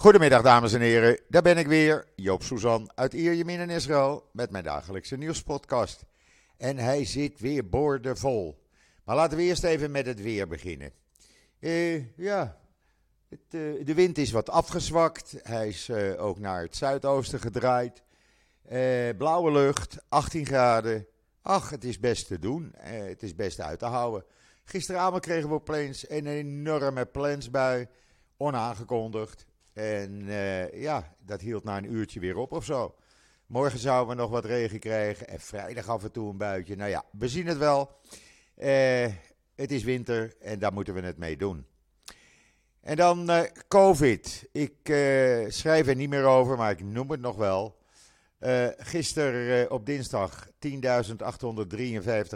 Goedemiddag dames en heren, daar ben ik weer, Joop Suzan uit Ierjemien in Israël met mijn dagelijkse nieuwspodcast. En hij zit weer boordevol. Maar laten we eerst even met het weer beginnen. Uh, ja, uh, de wind is wat afgezwakt, hij is uh, ook naar het zuidoosten gedraaid. blauwe lucht, 18 graden. Ach, het is best te doen, het is best uit te houden. Gisteravond kregen we opeens een enorme plensbui, onaangekondigd. En uh, ja, dat hield na een uurtje weer op of zo. Morgen zouden we nog wat regen krijgen en vrijdag af en toe een buitje. Nou ja, we zien het wel. Uh, het is winter en daar moeten we het mee doen. En dan uh, COVID. Ik schrijf er niet meer over, maar ik noem het nog wel. gisteren op dinsdag 10.853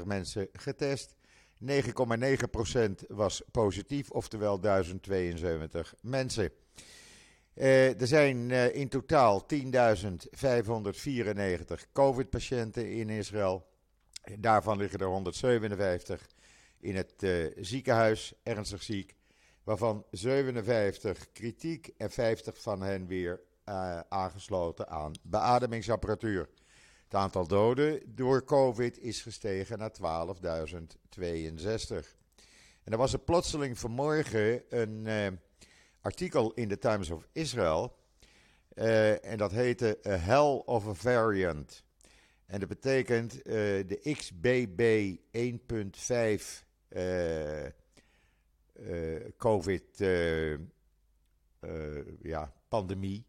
mensen getest. 9,9% was positief, oftewel 1072 mensen. Uh, er zijn uh, in totaal 10.594 COVID-patiënten in Israël. Daarvan liggen er 157 in het uh, ziekenhuis, ernstig ziek. Waarvan 57 kritiek en 50 van hen weer aangesloten aan beademingsapparatuur. Het aantal doden door COVID is gestegen naar 12.062. En er was er plotseling vanmorgen een artikel in de Times of Israel. Uh, en dat heette A Hell of a Variant. En dat betekent uh, de XBB 1.5 uh, COVID ja, pandemie.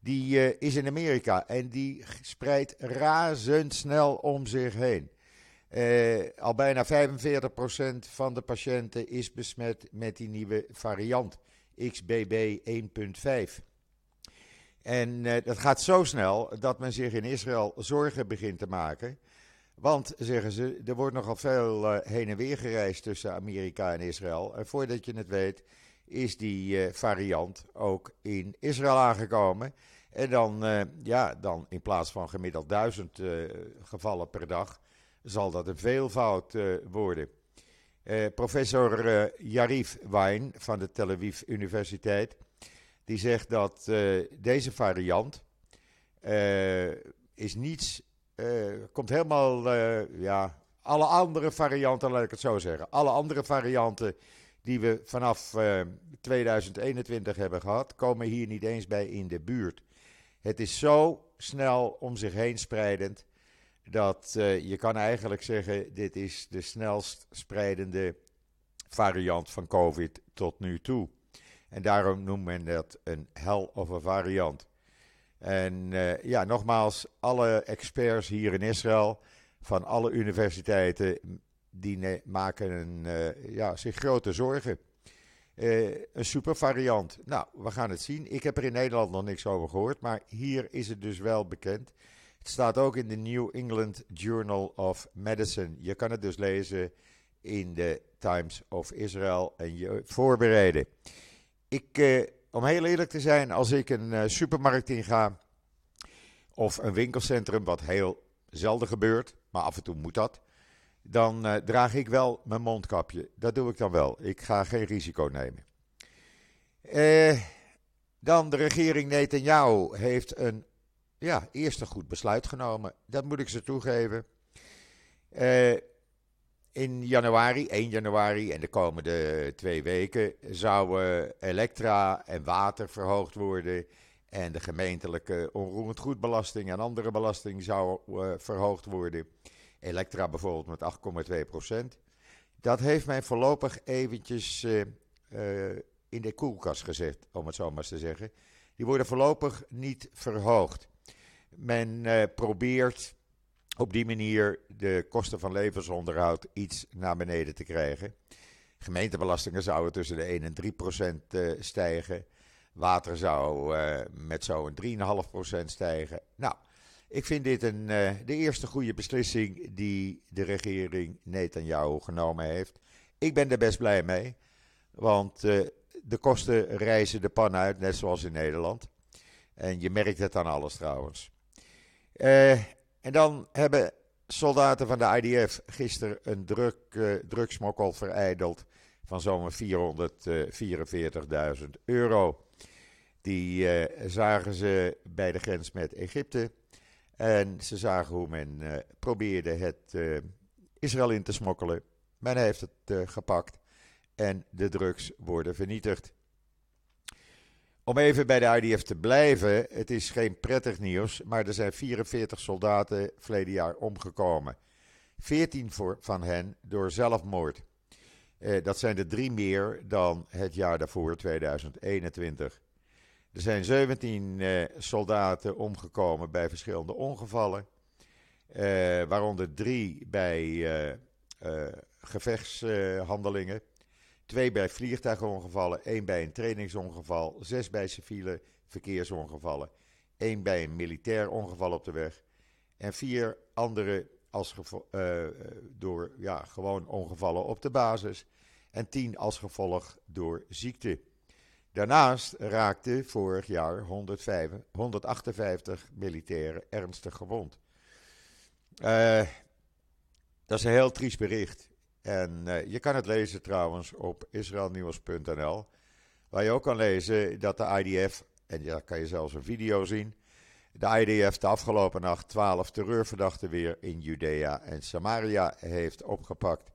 Die is in Amerika en die spreidt razendsnel om zich heen. al bijna 45% van de patiënten is besmet met die nieuwe variant. XBB 1.5. En uh, dat gaat zo snel dat men zich in Israël zorgen begint te maken. Want, zeggen ze, er wordt nogal veel uh, heen en weer gereisd tussen Amerika en Israël. En voordat je het weet, is die uh, variant ook in Israël aangekomen. En dan, ja, dan in plaats van gemiddeld duizend gevallen per dag, zal dat een veelvoud worden. Uh, professor uh, Yarif Wijn van de Tel Aviv Universiteit, die zegt dat uh, deze variant is niets, komt helemaal, ja, alle andere varianten, laat ik het zo zeggen, alle andere varianten die we vanaf 2021 hebben gehad, komen hier niet eens bij in de buurt. Het is zo snel om zich heen spreidend dat uh, je kan eigenlijk zeggen, dit is de snelst spreidende variant van COVID tot nu toe. En daarom noemt men dat een hell of a variant. En uh, ja, nogmaals, alle experts hier in Israël van alle universiteiten, die maken een, uh, ja, zich grote zorgen. een super variant. Nou, we gaan het zien. Ik heb er in Nederland nog niks over gehoord, maar hier is het dus wel bekend. Het staat ook in de New England Journal of Medicine. Je kan het dus lezen in de Times of Israel en je voorbereiden. Ik, eh, om heel eerlijk te zijn, als ik een uh, supermarkt inga of een winkelcentrum, wat heel zelden gebeurt, maar af en toe moet dat, dan uh, draag ik wel mijn mondkapje. Dat doe ik dan wel. Ik ga geen risico nemen. Eh, dan de regering Netanyahu heeft een ja, eerst een goed besluit genomen. Dat moet ik ze toegeven. Uh, in januari, 1 januari en de komende twee weken zouden elektra en water verhoogd worden. En de gemeentelijke onroerend goedbelasting en andere belasting zou uh, verhoogd worden. Elektra bijvoorbeeld met 8,2 procent. Dat heeft mij voorlopig eventjes uh, in de koelkast gezet, om het zo maar eens te zeggen. Die worden voorlopig niet verhoogd. Men uh, probeert op die manier de kosten van levensonderhoud iets naar beneden te krijgen. Gemeentebelastingen zouden tussen de 1 en 3 procent uh, stijgen. Water zou uh, met zo'n 3,5 procent stijgen. Nou, ik vind dit een, de eerste goede beslissing die de regering Netanyahu genomen heeft. Ik ben er best blij mee, want de kosten reizen de pan uit, net zoals in Nederland. En je merkt het aan alles trouwens. Uh, en dan hebben soldaten van de IDF gisteren een drug, uh, drugsmokkel verijdeld van zo'n 444.000 euro. Die zagen ze bij de grens met Egypte. En ze zagen hoe men probeerde het Israël in te smokkelen. Men heeft het gepakt en de drugs worden vernietigd. Om even bij de IDF te blijven, het is geen prettig nieuws, maar er zijn 44 soldaten verleden jaar omgekomen. 14 van hen door zelfmoord. Eh, dat zijn er drie meer dan het jaar daarvoor, 2021. Er zijn 17 eh, soldaten omgekomen bij verschillende ongevallen, eh, waaronder drie bij eh, eh, gevechtshandelingen. Twee bij vliegtuigongevallen, één bij een trainingsongeval, zes bij civiele verkeersongevallen, één bij een militair ongeval op de weg en vier andere als uh, door ja, gewoon ongevallen op de basis en tien als gevolg door ziekte. Daarnaast raakten vorig jaar 105, 158 militairen ernstig gewond. Uh, dat is een heel triest bericht. En uh, je kan het lezen trouwens op israelnieuws.nl. Waar je ook kan lezen dat de IDF, en daar kan je zelfs een video zien. De IDF de afgelopen nacht 12 terreurverdachten weer in Judea en Samaria heeft opgepakt.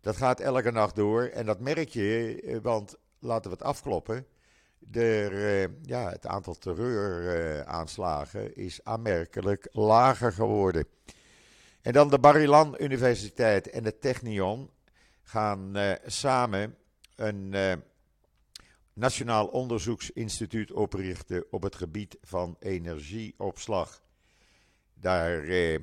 Dat gaat elke nacht door en dat merk je, eh, want laten we het afkloppen. De, uh, ja, het aantal terreuraanslagen is aanmerkelijk lager geworden. En dan de Barilan Universiteit en de Technion gaan uh, samen een uh, nationaal onderzoeksinstituut oprichten op het gebied van energieopslag. Daar uh,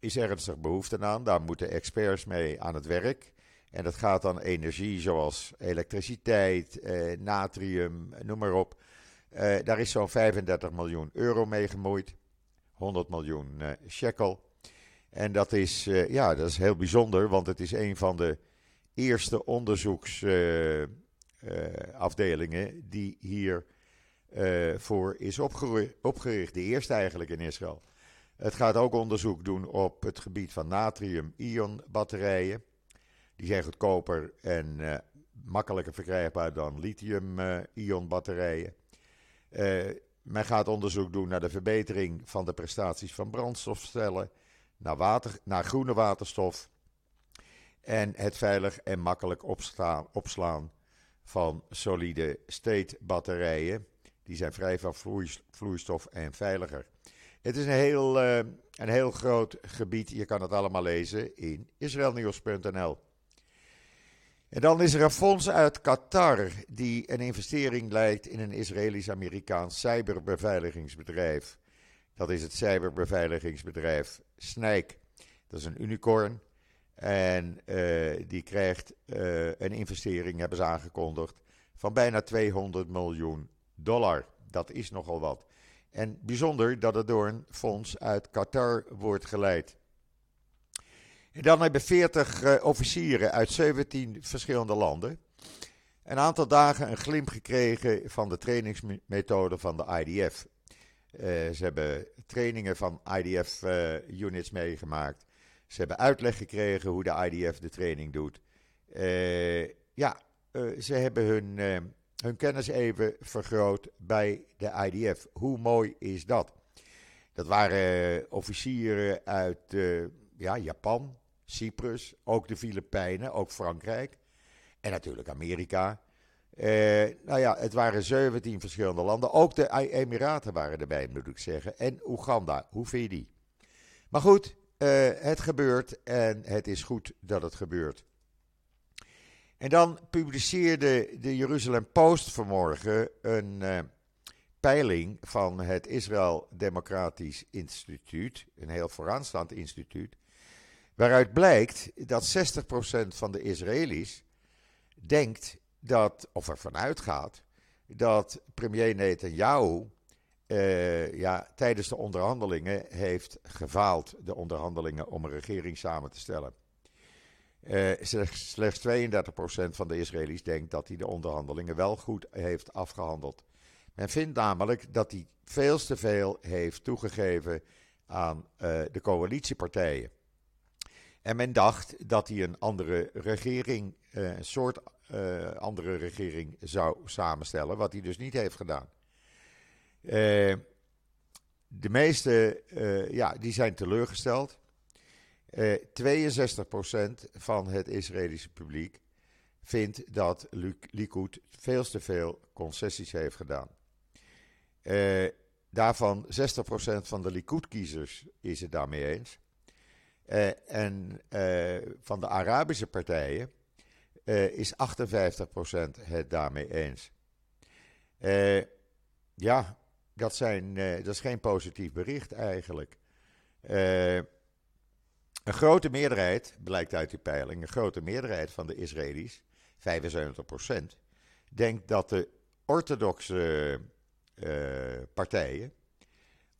is ernstig behoefte aan, daar moeten experts mee aan het werk. En dat gaat dan energie zoals elektriciteit, natrium, noem maar op. daar is zo'n 35 miljoen euro mee gemoeid, 100 miljoen shekel. En dat is, uh, ja, dat is heel bijzonder, want het is een van de eerste onderzoeksafdelingen uh, uh, die hier voor is opgericht. De eerste eigenlijk in Israël. Het gaat ook onderzoek doen op het gebied van natrium-ion-batterijen. Die zijn goedkoper en makkelijker verkrijgbaar dan lithium-ion-batterijen. men gaat onderzoek doen naar de verbetering van de prestaties van brandstofcellen naar, water, naar groene waterstof en het veilig en makkelijk opslaan van solide state batterijen. Die zijn vrij van vloeistof en veiliger. Het is een heel, uh, een heel groot gebied. Je kan het allemaal lezen in israelnieuws.nl. En dan is er een fonds uit Qatar die een investering leidt in een Israëlisch-Amerikaans cyberbeveiligingsbedrijf. Dat is het cyberbeveiligingsbedrijf Snijk. Dat is een unicorn. En uh, die krijgt uh, een investering, hebben ze aangekondigd, van bijna 200 miljoen dollar. Dat is nogal wat. En bijzonder dat het door een fonds uit Qatar wordt geleid. En dan hebben 40 uh, eh, officieren uit 17 verschillende landen een aantal dagen een glimp gekregen van de trainingsmethode van de IDF. Uh, ze hebben trainingen van IDF-units uh, meegemaakt. Ze hebben uitleg gekregen hoe de IDF de training doet. Uh, ja, ze hebben hun, hun kennis even vergroot bij de IDF. Hoe mooi is dat? Dat waren officieren uit ja, Japan, Cyprus, ook de Filipijnen, ook Frankrijk en natuurlijk Amerika. Uh, nou ja, het waren 17 verschillende landen. Ook de Emiraten waren erbij, moet ik zeggen. En Oeganda. Hoe vind je die? Maar goed, uh, het gebeurt en het is goed dat het gebeurt. En dan publiceerde de Jeruzalem Post vanmorgen een uh, peiling van het Israël Democratisch Instituut, een heel vooraanstaand instituut, waaruit blijkt dat 60% van de Israëli's denkt dat, of ervan uitgaat, dat premier Netanyahu uh, ja, tijdens de onderhandelingen heeft gefaald, de onderhandelingen om een regering samen te stellen. Uh, slechts, slechts 32% van de Israëli's denkt dat hij de onderhandelingen wel goed heeft afgehandeld. Men vindt namelijk dat hij veel te veel heeft toegegeven aan uh, de coalitiepartijen. En men dacht dat hij een andere regering, een soort uh, andere regering zou samenstellen, wat hij dus niet heeft gedaan. de meeste ja, die zijn teleurgesteld. 62% van het Israëlische publiek vindt dat Likud veel te veel concessies heeft gedaan. Daarvan 60% van de Likud-kiezers is het daarmee eens. En van de Arabische partijen is 58% het daarmee eens. ja, dat, zijn, dat is geen positief bericht eigenlijk. een grote meerderheid, blijkt uit die peiling, een grote meerderheid van de Israëli's 75%, denkt dat de orthodoxe partijen,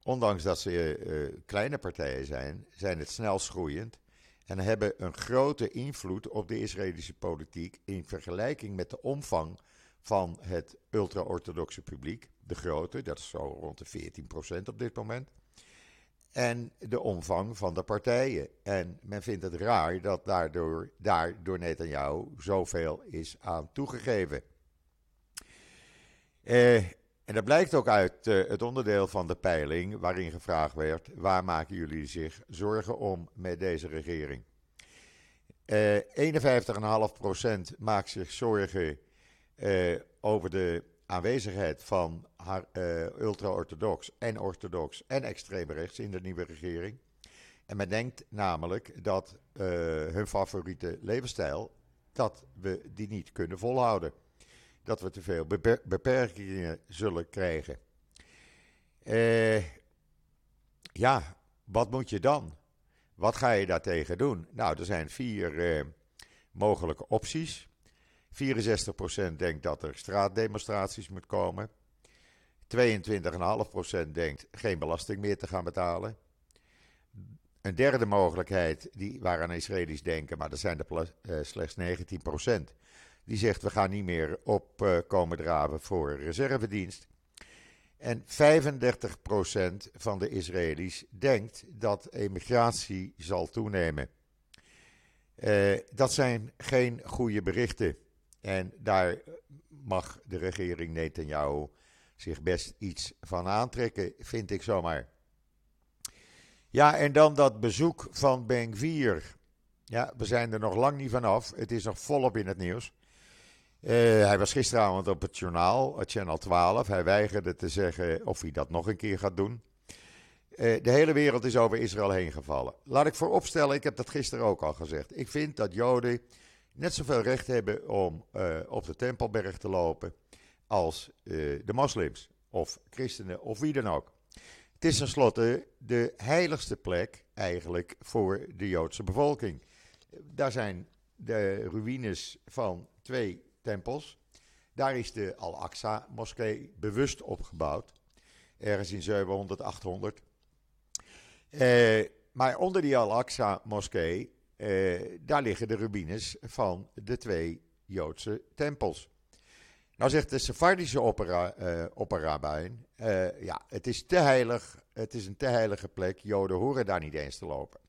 ondanks dat ze kleine partijen zijn, zijn het snelst groeiend en hebben een grote invloed op de Israëlische politiek in vergelijking met de omvang van het ultra-orthodoxe publiek. De grote, dat is zo rond de 14% op dit moment. En de omvang van de partijen. En men vindt het raar dat daardoor, daar door Netanyahu zoveel is aan toegegeven. Eh, en dat blijkt ook uit uh, het onderdeel van de peiling waarin gevraagd werd: waar maken jullie zich zorgen om met deze regering? Uh, eh, 51,5% maakt zich zorgen uh, over de aanwezigheid van ultra-orthodox en orthodox en extreem rechts in de nieuwe regering. En men denkt namelijk dat hun favoriete levensstijl, dat we die niet kunnen volhouden. Dat we te veel beperkingen zullen krijgen. Uh, ja, wat moet je dan? Wat ga je daartegen doen? Nou, er zijn vier mogelijke opties. 64% denkt dat er straatdemonstraties moet komen. 22,5% denkt geen belasting meer te gaan betalen. Een derde mogelijkheid, die, waaraan Israëli's denken, maar dat zijn er uh, slechts 19%, die zegt we gaan niet meer op uh, komen draven voor reservedienst. En 35% van de Israëli's denkt dat emigratie zal toenemen. Uh, dat zijn geen goede berichten. En daar mag de regering Netanyahu zich best iets van aantrekken, vind ik zomaar. Ja, en dan dat bezoek van Ben Vier. Ja, we zijn er nog lang niet vanaf. Het is nog volop in het nieuws. Uh, hij was gisteravond op het journaal, Channel 12. Hij weigerde te zeggen of hij dat nog een keer gaat doen. Uh, de hele wereld is over Israël heen gevallen. Laat ik vooropstellen, ik heb dat gisteren ook al gezegd. Ik vind dat Joden net zoveel recht hebben om uh, op de Tempelberg te lopen als de moslims of christenen of wie dan ook. Het is tenslotte de heiligste plek eigenlijk voor de Joodse bevolking. Daar zijn de ruïnes van twee tempels. Daar is de Al-Aqsa-moskee bewust opgebouwd. Ergens in 700, 800. Uh, maar onder die Al-Aqsa-moskee uh, daar liggen de ruïnes van de twee Joodse tempels. Nou zegt de Sephardische opera, opperrabijn, uh, ja, het is te heilig, het is een te heilige plek, Joden horen daar niet eens te lopen.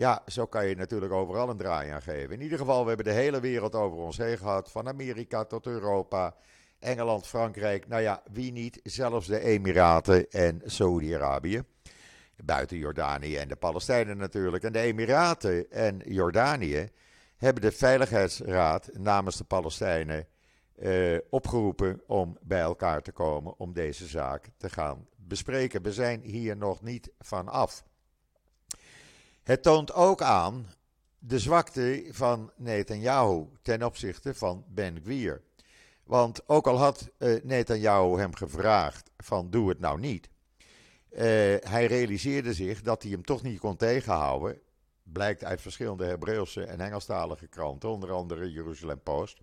Ja, zo kan je natuurlijk overal een draai aan geven. In ieder geval, we hebben de hele wereld over ons heen gehad, van Amerika tot Europa, Engeland, Frankrijk, nou ja, wie niet, zelfs de Emiraten en Saudi-Arabië. Buiten Jordanië en de Palestijnen natuurlijk. En de Emiraten en Jordanië hebben de Veiligheidsraad namens de Palestijnen uh, opgeroepen om bij elkaar te komen om deze zaak te gaan bespreken. We zijn hier nog niet van af. Het toont ook aan de zwakte van Netanyahu ten opzichte van Ben Gvir. Want ook al had uh, Netanyahu hem gevraagd van doe het nou niet, uh, hij realiseerde zich dat hij hem toch niet kon tegenhouden. Blijkt uit verschillende Hebreeuwse en Engelstalige kranten, onder andere Jeruzalem Post.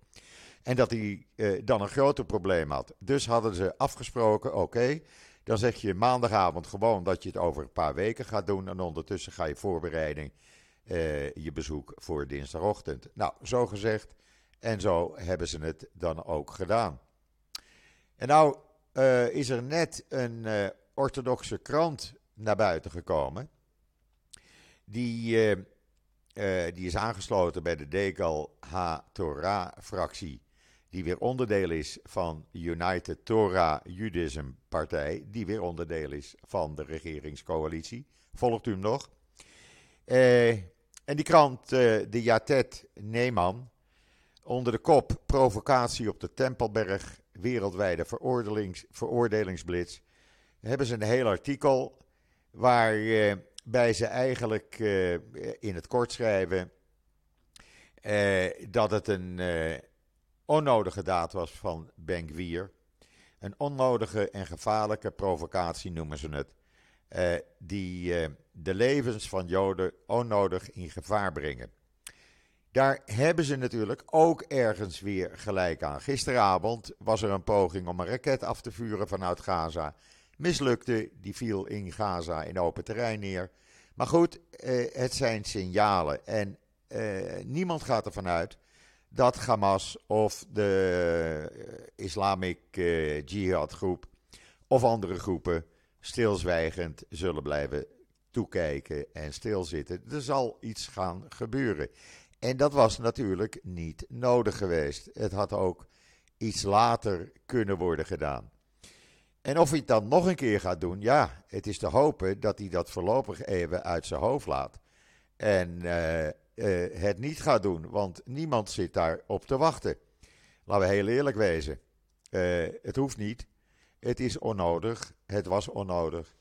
En dat hij uh, dan een groter probleem had. Dus hadden ze afgesproken: oké, dan zeg je maandagavond gewoon dat je het over een paar weken gaat doen. En ondertussen ga je voorbereiding, uh, je bezoek voor dinsdagochtend. Nou, zo gezegd. En zo hebben ze het dan ook gedaan. En nou is er net een orthodoxe krant naar buiten gekomen. Die, die is aangesloten bij de Degal Ha-Torah-fractie die weer onderdeel is van United Torah Judaism Partij, die weer onderdeel is van de regeringscoalitie. Volgt u hem nog? Eh, en die krant, uh, de Yatet Neeman, onder de kop Provocatie op de Tempelberg, wereldwijde veroordelingsblitz, hebben ze een heel artikel waarbij ze eigenlijk in het kort schrijven dat het een onnodige daad was van Ben Een onnodige en gevaarlijke provocatie noemen ze het. Uh, die uh, de levens van Joden onnodig in gevaar brengen. Daar hebben ze natuurlijk ook ergens weer gelijk aan. Gisteravond was er een poging om een raket af te vuren vanuit Gaza. Mislukte, die viel in Gaza in open terrein neer. Maar goed, uh, het zijn signalen. En niemand gaat ervan uit dat Hamas of de eh, Islamic uh, Jihad groep of andere groepen stilzwijgend zullen blijven toekijken en stilzitten. Er zal iets gaan gebeuren. En dat was natuurlijk niet nodig geweest. Het had ook iets later kunnen worden gedaan. En of hij het dan nog een keer gaat doen, ja, het is te hopen dat hij dat voorlopig even uit zijn hoofd laat. En uh, uh, het niet gaat doen. Want niemand zit daar op te wachten. Laten we heel eerlijk wezen. Uh, het hoeft niet. Het is onnodig. Het was onnodig.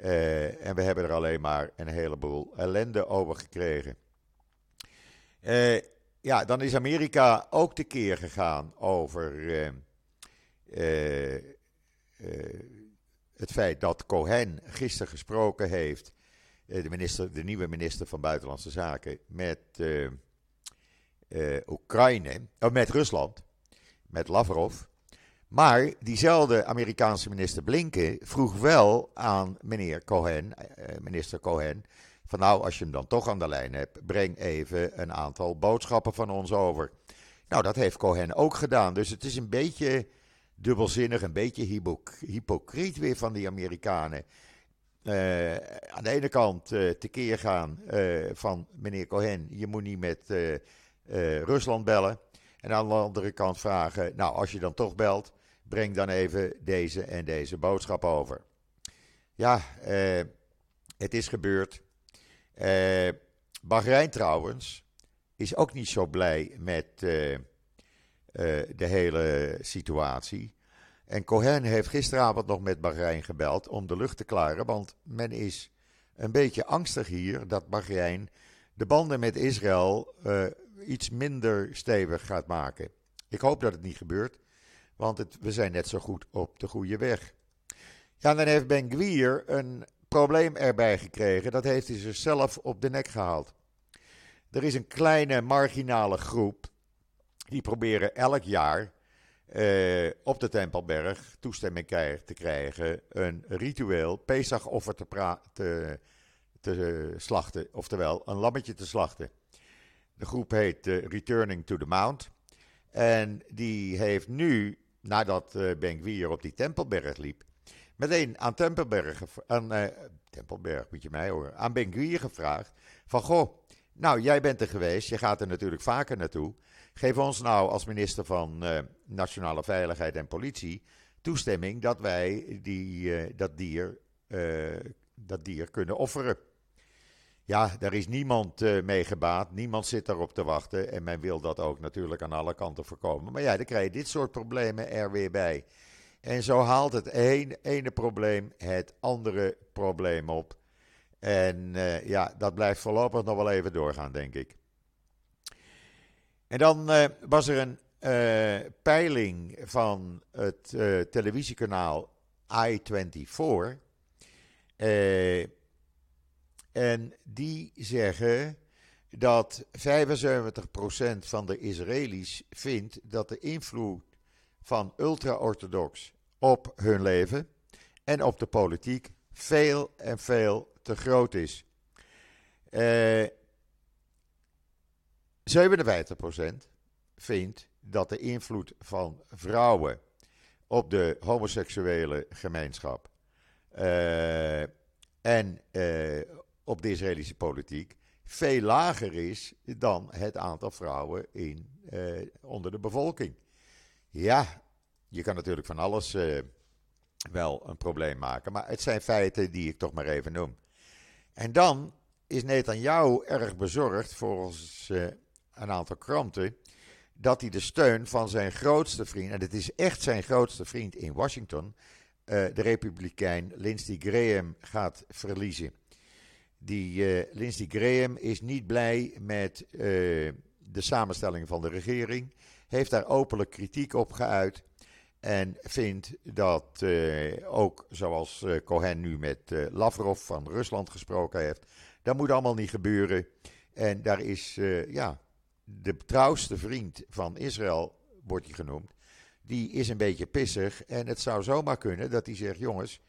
Uh, en we hebben er alleen maar een heleboel ellende over gekregen. ja, dan is Amerika ook tekeer gegaan over het feit dat Cohen gisteren gesproken heeft eh, de, minister, de nieuwe minister van Buitenlandse Zaken, met uh, uh, Oekraïne, of met Rusland, met Lavrov. Maar diezelfde Amerikaanse minister Blinken vroeg wel aan meneer Cohen, minister Cohen, van nou, als je hem dan toch aan de lijn hebt, breng even een aantal boodschappen van ons over. Nou, dat heeft Cohen ook gedaan. Dus het is een beetje dubbelzinnig, een beetje hypocriet weer van die Amerikanen. Uh, aan de ene kant uh, tekeer gaan uh, van meneer Cohen, je moet niet met Rusland bellen. En aan de andere kant vragen, nou als je dan toch belt, breng dan even deze en deze boodschap over. Ja, het is gebeurd. Bahrein trouwens is ook niet zo blij met de hele situatie. En Cohen heeft gisteravond nog met Bahrein gebeld om de lucht te klaren, want men is een beetje angstig hier dat Bahrein de banden met Israël uh, iets minder stevig gaat maken. Ik hoop dat het niet gebeurt, want we zijn net zo goed op de goede weg. Ja, dan heeft Ben Gwier een probleem erbij gekregen. Dat heeft hij zichzelf op de nek gehaald. Er is een kleine marginale groep. Die proberen elk jaar uh, op de Tempelberg toestemming te krijgen een ritueel Pesach-offer te, te, te, slachten, oftewel een lammetje te slachten. De groep heet Returning to the Mount. En die heeft nu, nadat uh, Ben Gwier op die Tempelberg liep, meteen aan Tempelberg, aan, uh, Tempelberg moet je mij horen, aan Ben gevraagd van, goh, nou jij bent er geweest, je gaat er natuurlijk vaker naartoe. Geef ons nou als minister van uh, Nationale Veiligheid en Politie toestemming dat wij die, uh, dat, dier, uh, dat dier kunnen offeren. Ja, daar is niemand mee gebaat, niemand zit daarop te wachten en men wil dat ook natuurlijk aan alle kanten voorkomen. Maar ja, dan krijg je dit soort problemen er weer bij. En zo haalt het een, ene probleem het andere probleem op. En ja, dat blijft voorlopig nog wel even doorgaan, denk ik. En dan uh, was er een uh, peiling van het uh, televisiekanaal I24. en die zeggen dat 75% van de Israëli's vindt dat de invloed van ultra-orthodox op hun leven en op de politiek veel en veel te groot is. 57% vindt dat de invloed van vrouwen op de homoseksuele gemeenschap uh, en uh, op de Israëlische politiek veel lager is dan het aantal vrouwen in, uh, onder de bevolking. Ja, je kan natuurlijk van alles wel een probleem maken. Maar het zijn feiten die ik toch maar even noem. En dan is Netanyahu erg bezorgd, volgens een aantal kranten, dat hij de steun van zijn grootste vriend, en het is echt zijn grootste vriend in Washington, uh, de republikein Lindsey Graham, gaat verliezen. Die uh, Lindsey Graham is niet blij met de samenstelling van de regering, heeft daar openlijk kritiek op geuit. En vindt dat ook, zoals Cohen nu met Lavrov van Rusland gesproken heeft, dat moet allemaal niet gebeuren. En daar is, ja, de trouwste vriend van Israël, wordt hij genoemd, die is een beetje pissig. En het zou zomaar kunnen dat hij zegt, jongens,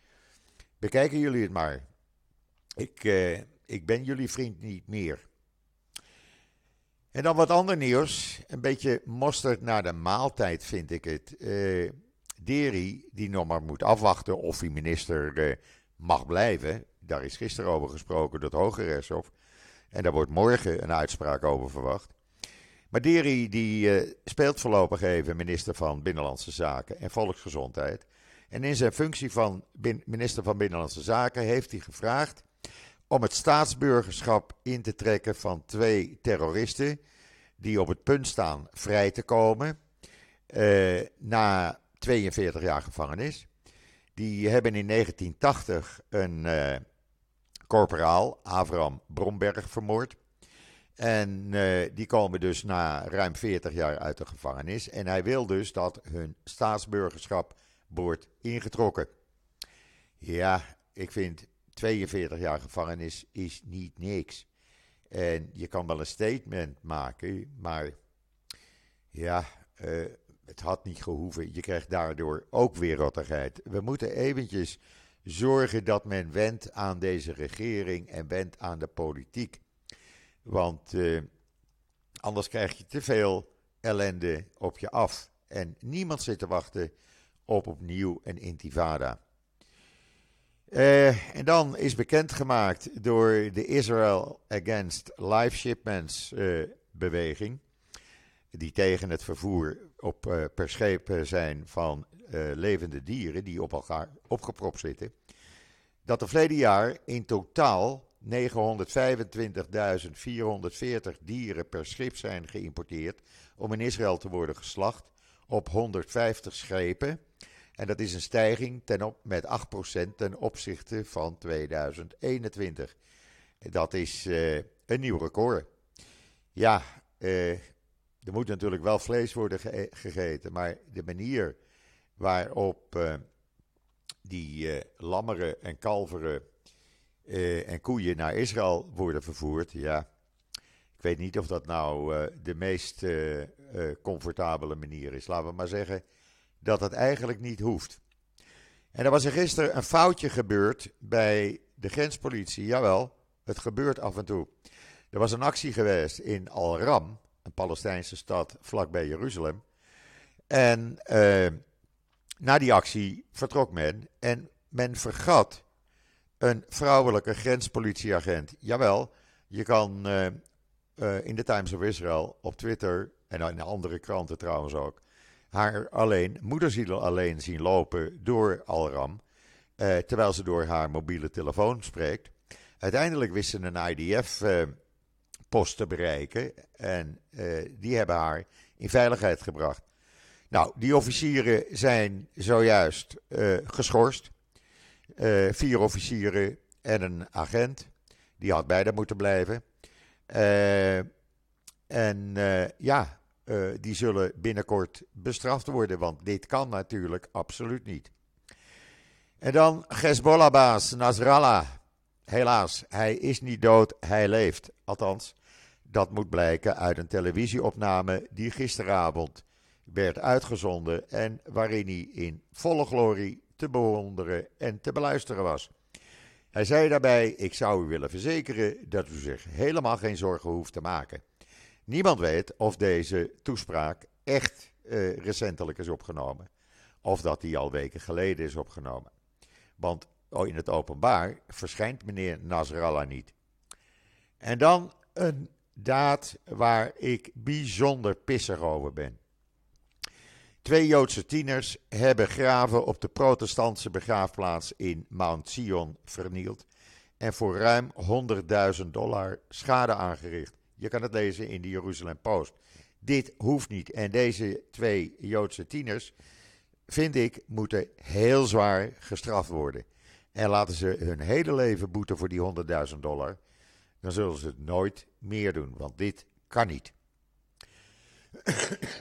bekijken jullie het maar. Ik, ik ben jullie vriend niet meer. En dan wat ander nieuws. Een beetje mosterd naar de maaltijd vind ik het. Uh, Deri, die nog maar moet afwachten of hij minister uh, mag blijven. Daar is gisteren over gesproken door het Hoge Rechtshof. En daar wordt morgen een uitspraak over verwacht. Maar die, uh, speelt voorlopig even minister van Binnenlandse Zaken en Volksgezondheid. En in zijn functie van minister van Binnenlandse Zaken heeft hij gevraagd om het staatsburgerschap in te trekken van twee terroristen die op het punt staan vrij te komen uh, na 42 jaar gevangenis. Die hebben in 1980 een uh, corporaal, Avram Bromberg, vermoord. En uh, die komen dus na ruim 40 jaar uit de gevangenis. En hij wil dus dat hun staatsburgerschap wordt ingetrokken. Ja, ik vind 42 jaar gevangenis is niet niks. En je kan wel een statement maken, maar ja, uh, het had niet gehoeven. Je krijgt daardoor ook weer rottigheid. We moeten eventjes zorgen dat men wendt aan deze regering en wendt aan de politiek. Want uh, anders krijg je te veel ellende op je af. En niemand zit te wachten op opnieuw een intifada. Uh, en dan is bekendgemaakt door de Israel Against Life Shipments uh, beweging, die tegen het vervoer op, uh, per scheep zijn van levende dieren die op elkaar opgepropt zitten, dat er verleden jaar in totaal 925.440 dieren per schip zijn geïmporteerd om in Israël te worden geslacht op 150 schepen. En dat is een stijging ten op, met 8% ten opzichte van 2021. Dat is uh, een nieuw record. Ja, uh, er moet natuurlijk wel vlees worden ge gegeten, maar de manier waarop uh, die lammeren en kalveren en koeien naar Israël worden vervoerd, ja, ik weet niet of dat nou de meest comfortabele manier is. Laten we maar zeggen dat het eigenlijk niet hoeft. En er was er gisteren een foutje gebeurd bij de grenspolitie. Jawel, het gebeurt af en toe. Er was een actie geweest in Al-Ram, een Palestijnse stad vlakbij Jeruzalem. En na die actie vertrok men en men vergat een vrouwelijke grenspolitieagent. Jawel, je kan uh, uh, in de Times of Israel op Twitter en in andere kranten trouwens ook haar alleen, moederziel alleen zien lopen door Alram, eh, terwijl ze door haar mobiele telefoon spreekt. Uiteindelijk wist ze een IDF-post eh, te bereiken en eh, die hebben haar in veiligheid gebracht. Nou, die officieren zijn zojuist geschorst. Uh, vier officieren en een agent. Die had beide moeten blijven. Uh, en ja, uh, die zullen binnenkort bestraft worden, want dit kan natuurlijk absoluut niet. En dan Hezbollah-baas Nasrallah. Helaas, hij is niet dood, hij leeft. Althans, dat moet blijken uit een televisieopname die gisteravond werd uitgezonden en waarin hij in volle glorie te bewonderen en te beluisteren was. Hij zei daarbij: Ik zou u willen verzekeren dat u zich helemaal geen zorgen hoeft te maken. Niemand weet of deze toespraak echt uh, recentelijk is opgenomen. Of dat die al weken geleden is opgenomen. Want oh, in het openbaar verschijnt meneer Nasrallah niet. En dan een daad waar ik bijzonder pissig over ben. Twee Joodse tieners hebben graven op de protestantse begraafplaats in Mount Zion vernield en voor ruim 100.000 dollar schade aangericht. Je kan het lezen in de Jeruzalem Post. Dit hoeft niet. En deze twee Joodse tieners, vind ik, moeten heel zwaar gestraft worden. En laten ze hun hele leven boeten voor die 100.000 dollar. Dan zullen ze het nooit meer doen, want dit kan niet.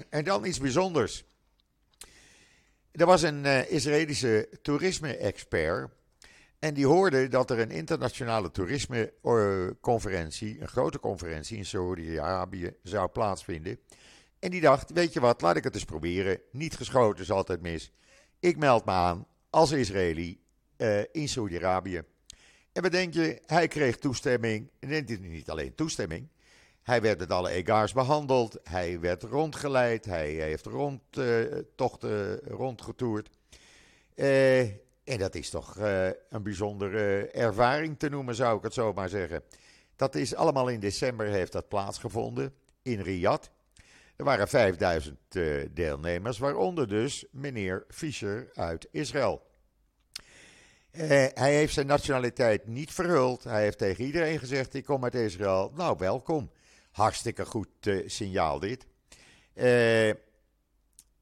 en dan iets bijzonders. Er was een uh, Israëlische toerisme-expert. En die hoorde dat er een internationale toerismeconferentie, een grote conferentie in Saudi-Arabië, zou plaatsvinden. En die dacht: Weet je wat, laat ik het eens proberen. Niet geschoten is altijd mis. Ik meld me aan als Israëli uh, in Saudi-Arabië. En wat denk je? Hij kreeg toestemming. En niet alleen toestemming. Hij werd met alle egaars behandeld. Hij werd rondgeleid. Hij heeft rondtochten uh, rondgetoerd. Uh, en dat is toch uh, een bijzondere ervaring te noemen, zou ik het zo maar zeggen. Dat is allemaal in december heeft dat plaatsgevonden in Riyadh. Er waren 5000 deelnemers, waaronder dus meneer Fischer uit Israël. Hij heeft zijn nationaliteit niet verhuld. Hij heeft tegen iedereen gezegd: Ik kom uit Israël. Nou, welkom. Hartstikke goed uh, signaal dit. Uh,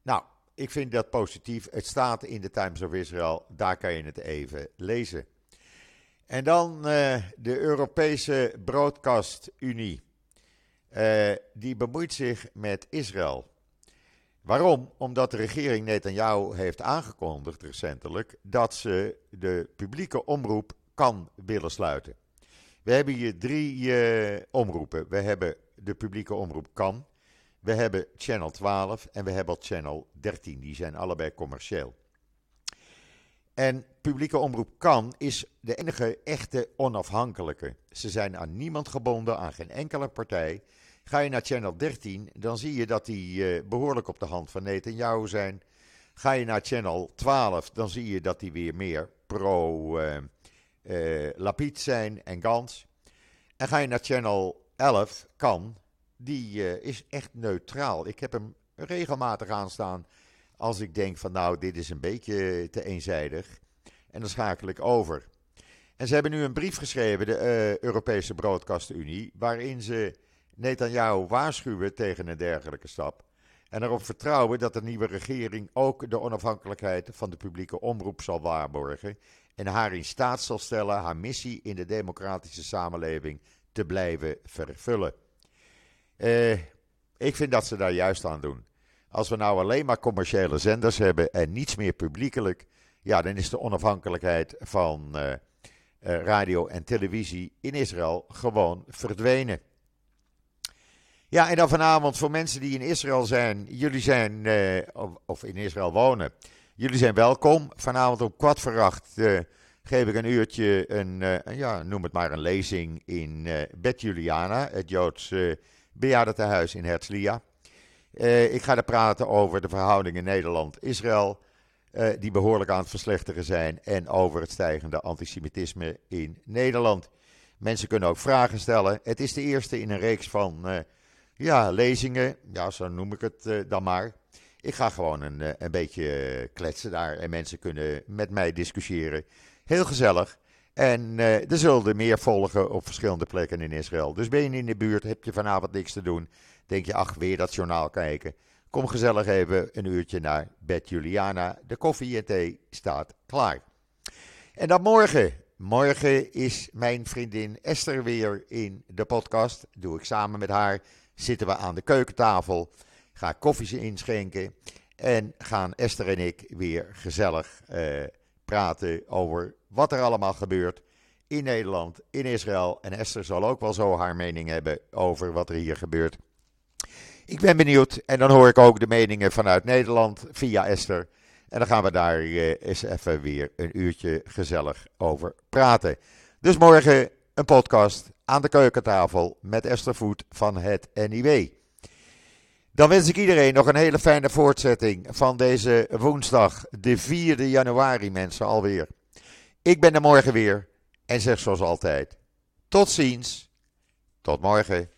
nou, ik vind dat positief. Het staat in de Times of Israel. Daar kan je het even lezen. En dan de Europese Broadcast Unie. die bemoeit zich met Israël. Waarom? Omdat de regering Netanyahu heeft aangekondigd recentelijk dat ze de publieke omroep kan willen sluiten. We hebben hier drie omroepen. We hebben de publieke omroep kan, we hebben Channel 12 en we hebben Channel 13. Die zijn allebei commercieel. En publieke omroep kan is de enige echte onafhankelijke. Ze zijn aan niemand gebonden, aan geen enkele partij. Ga je naar Channel 13, dan zie je dat die uh, behoorlijk op de hand van Netanyahu zijn. Ga je naar Channel 12, dan zie je dat die weer meer pro-Lapid uh, zijn en Gans. En ga je naar Channel 11, kan, die uh, is echt neutraal. Ik heb hem regelmatig aanstaan als ik denk van nou, dit is een beetje te eenzijdig. En dan schakel ik over. En ze hebben nu een brief geschreven, de Europese Broadcast-Unie, waarin ze Netanyahu waarschuwen tegen een dergelijke stap. En erop vertrouwen dat de nieuwe regering ook de onafhankelijkheid van de publieke omroep zal waarborgen. En haar in staat zal stellen haar missie in de democratische samenleving te blijven vervullen. Eh, ik vind dat ze daar juist aan doen. Als we nou alleen maar commerciële zenders hebben en niets meer publiekelijk, ja, dan is de onafhankelijkheid van uh, uh, radio en televisie in Israël gewoon verdwenen. Ja, en dan vanavond voor mensen die in Israël zijn, jullie zijn, of, of, in Israël wonen, jullie zijn welkom. Vanavond om kwart geef ik een uurtje, een, uh, ja, noem het maar een lezing in Bet Juliana, het Joods bejaardentehuis in Herzliya. ik ga er praten over de verhoudingen Nederland-Israël, die behoorlijk aan het verslechteren zijn, en over het stijgende antisemitisme in Nederland. Mensen kunnen ook vragen stellen. Het is de eerste in een reeks van ja, lezingen, ja, zo noem ik het uh, dan maar. Ik ga gewoon een, uh, een beetje uh, kletsen daar en mensen kunnen met mij discussiëren. Heel gezellig. En er zullen er meer volgen op verschillende plekken in Israël. Dus ben je in de buurt, heb je vanavond niks te doen. Denk je, ach, weer dat journaal kijken. Kom gezellig even een uurtje naar Bed Juliana. De koffie en thee staat klaar. En dan morgen. Morgen is mijn vriendin Esther weer in de podcast. Doe ik samen met haar zitten we aan de keukentafel, ga koffies inschenken en gaan Esther en ik weer gezellig uh, praten over wat er allemaal gebeurt in Nederland, in Israël. En Esther zal ook wel zo haar mening hebben over wat er hier gebeurt. Ik ben benieuwd en dan hoor ik ook de meningen vanuit Nederland via Esther. En dan gaan we daar uh, eens even weer een uurtje gezellig over praten. Dus morgen een podcast aan de keukentafel met Esther Voet van het NIW. Dan wens ik iedereen nog een hele fijne voortzetting van deze woensdag, de 4 januari, mensen alweer. Ik ben er morgen weer en zeg zoals altijd: tot ziens, tot morgen.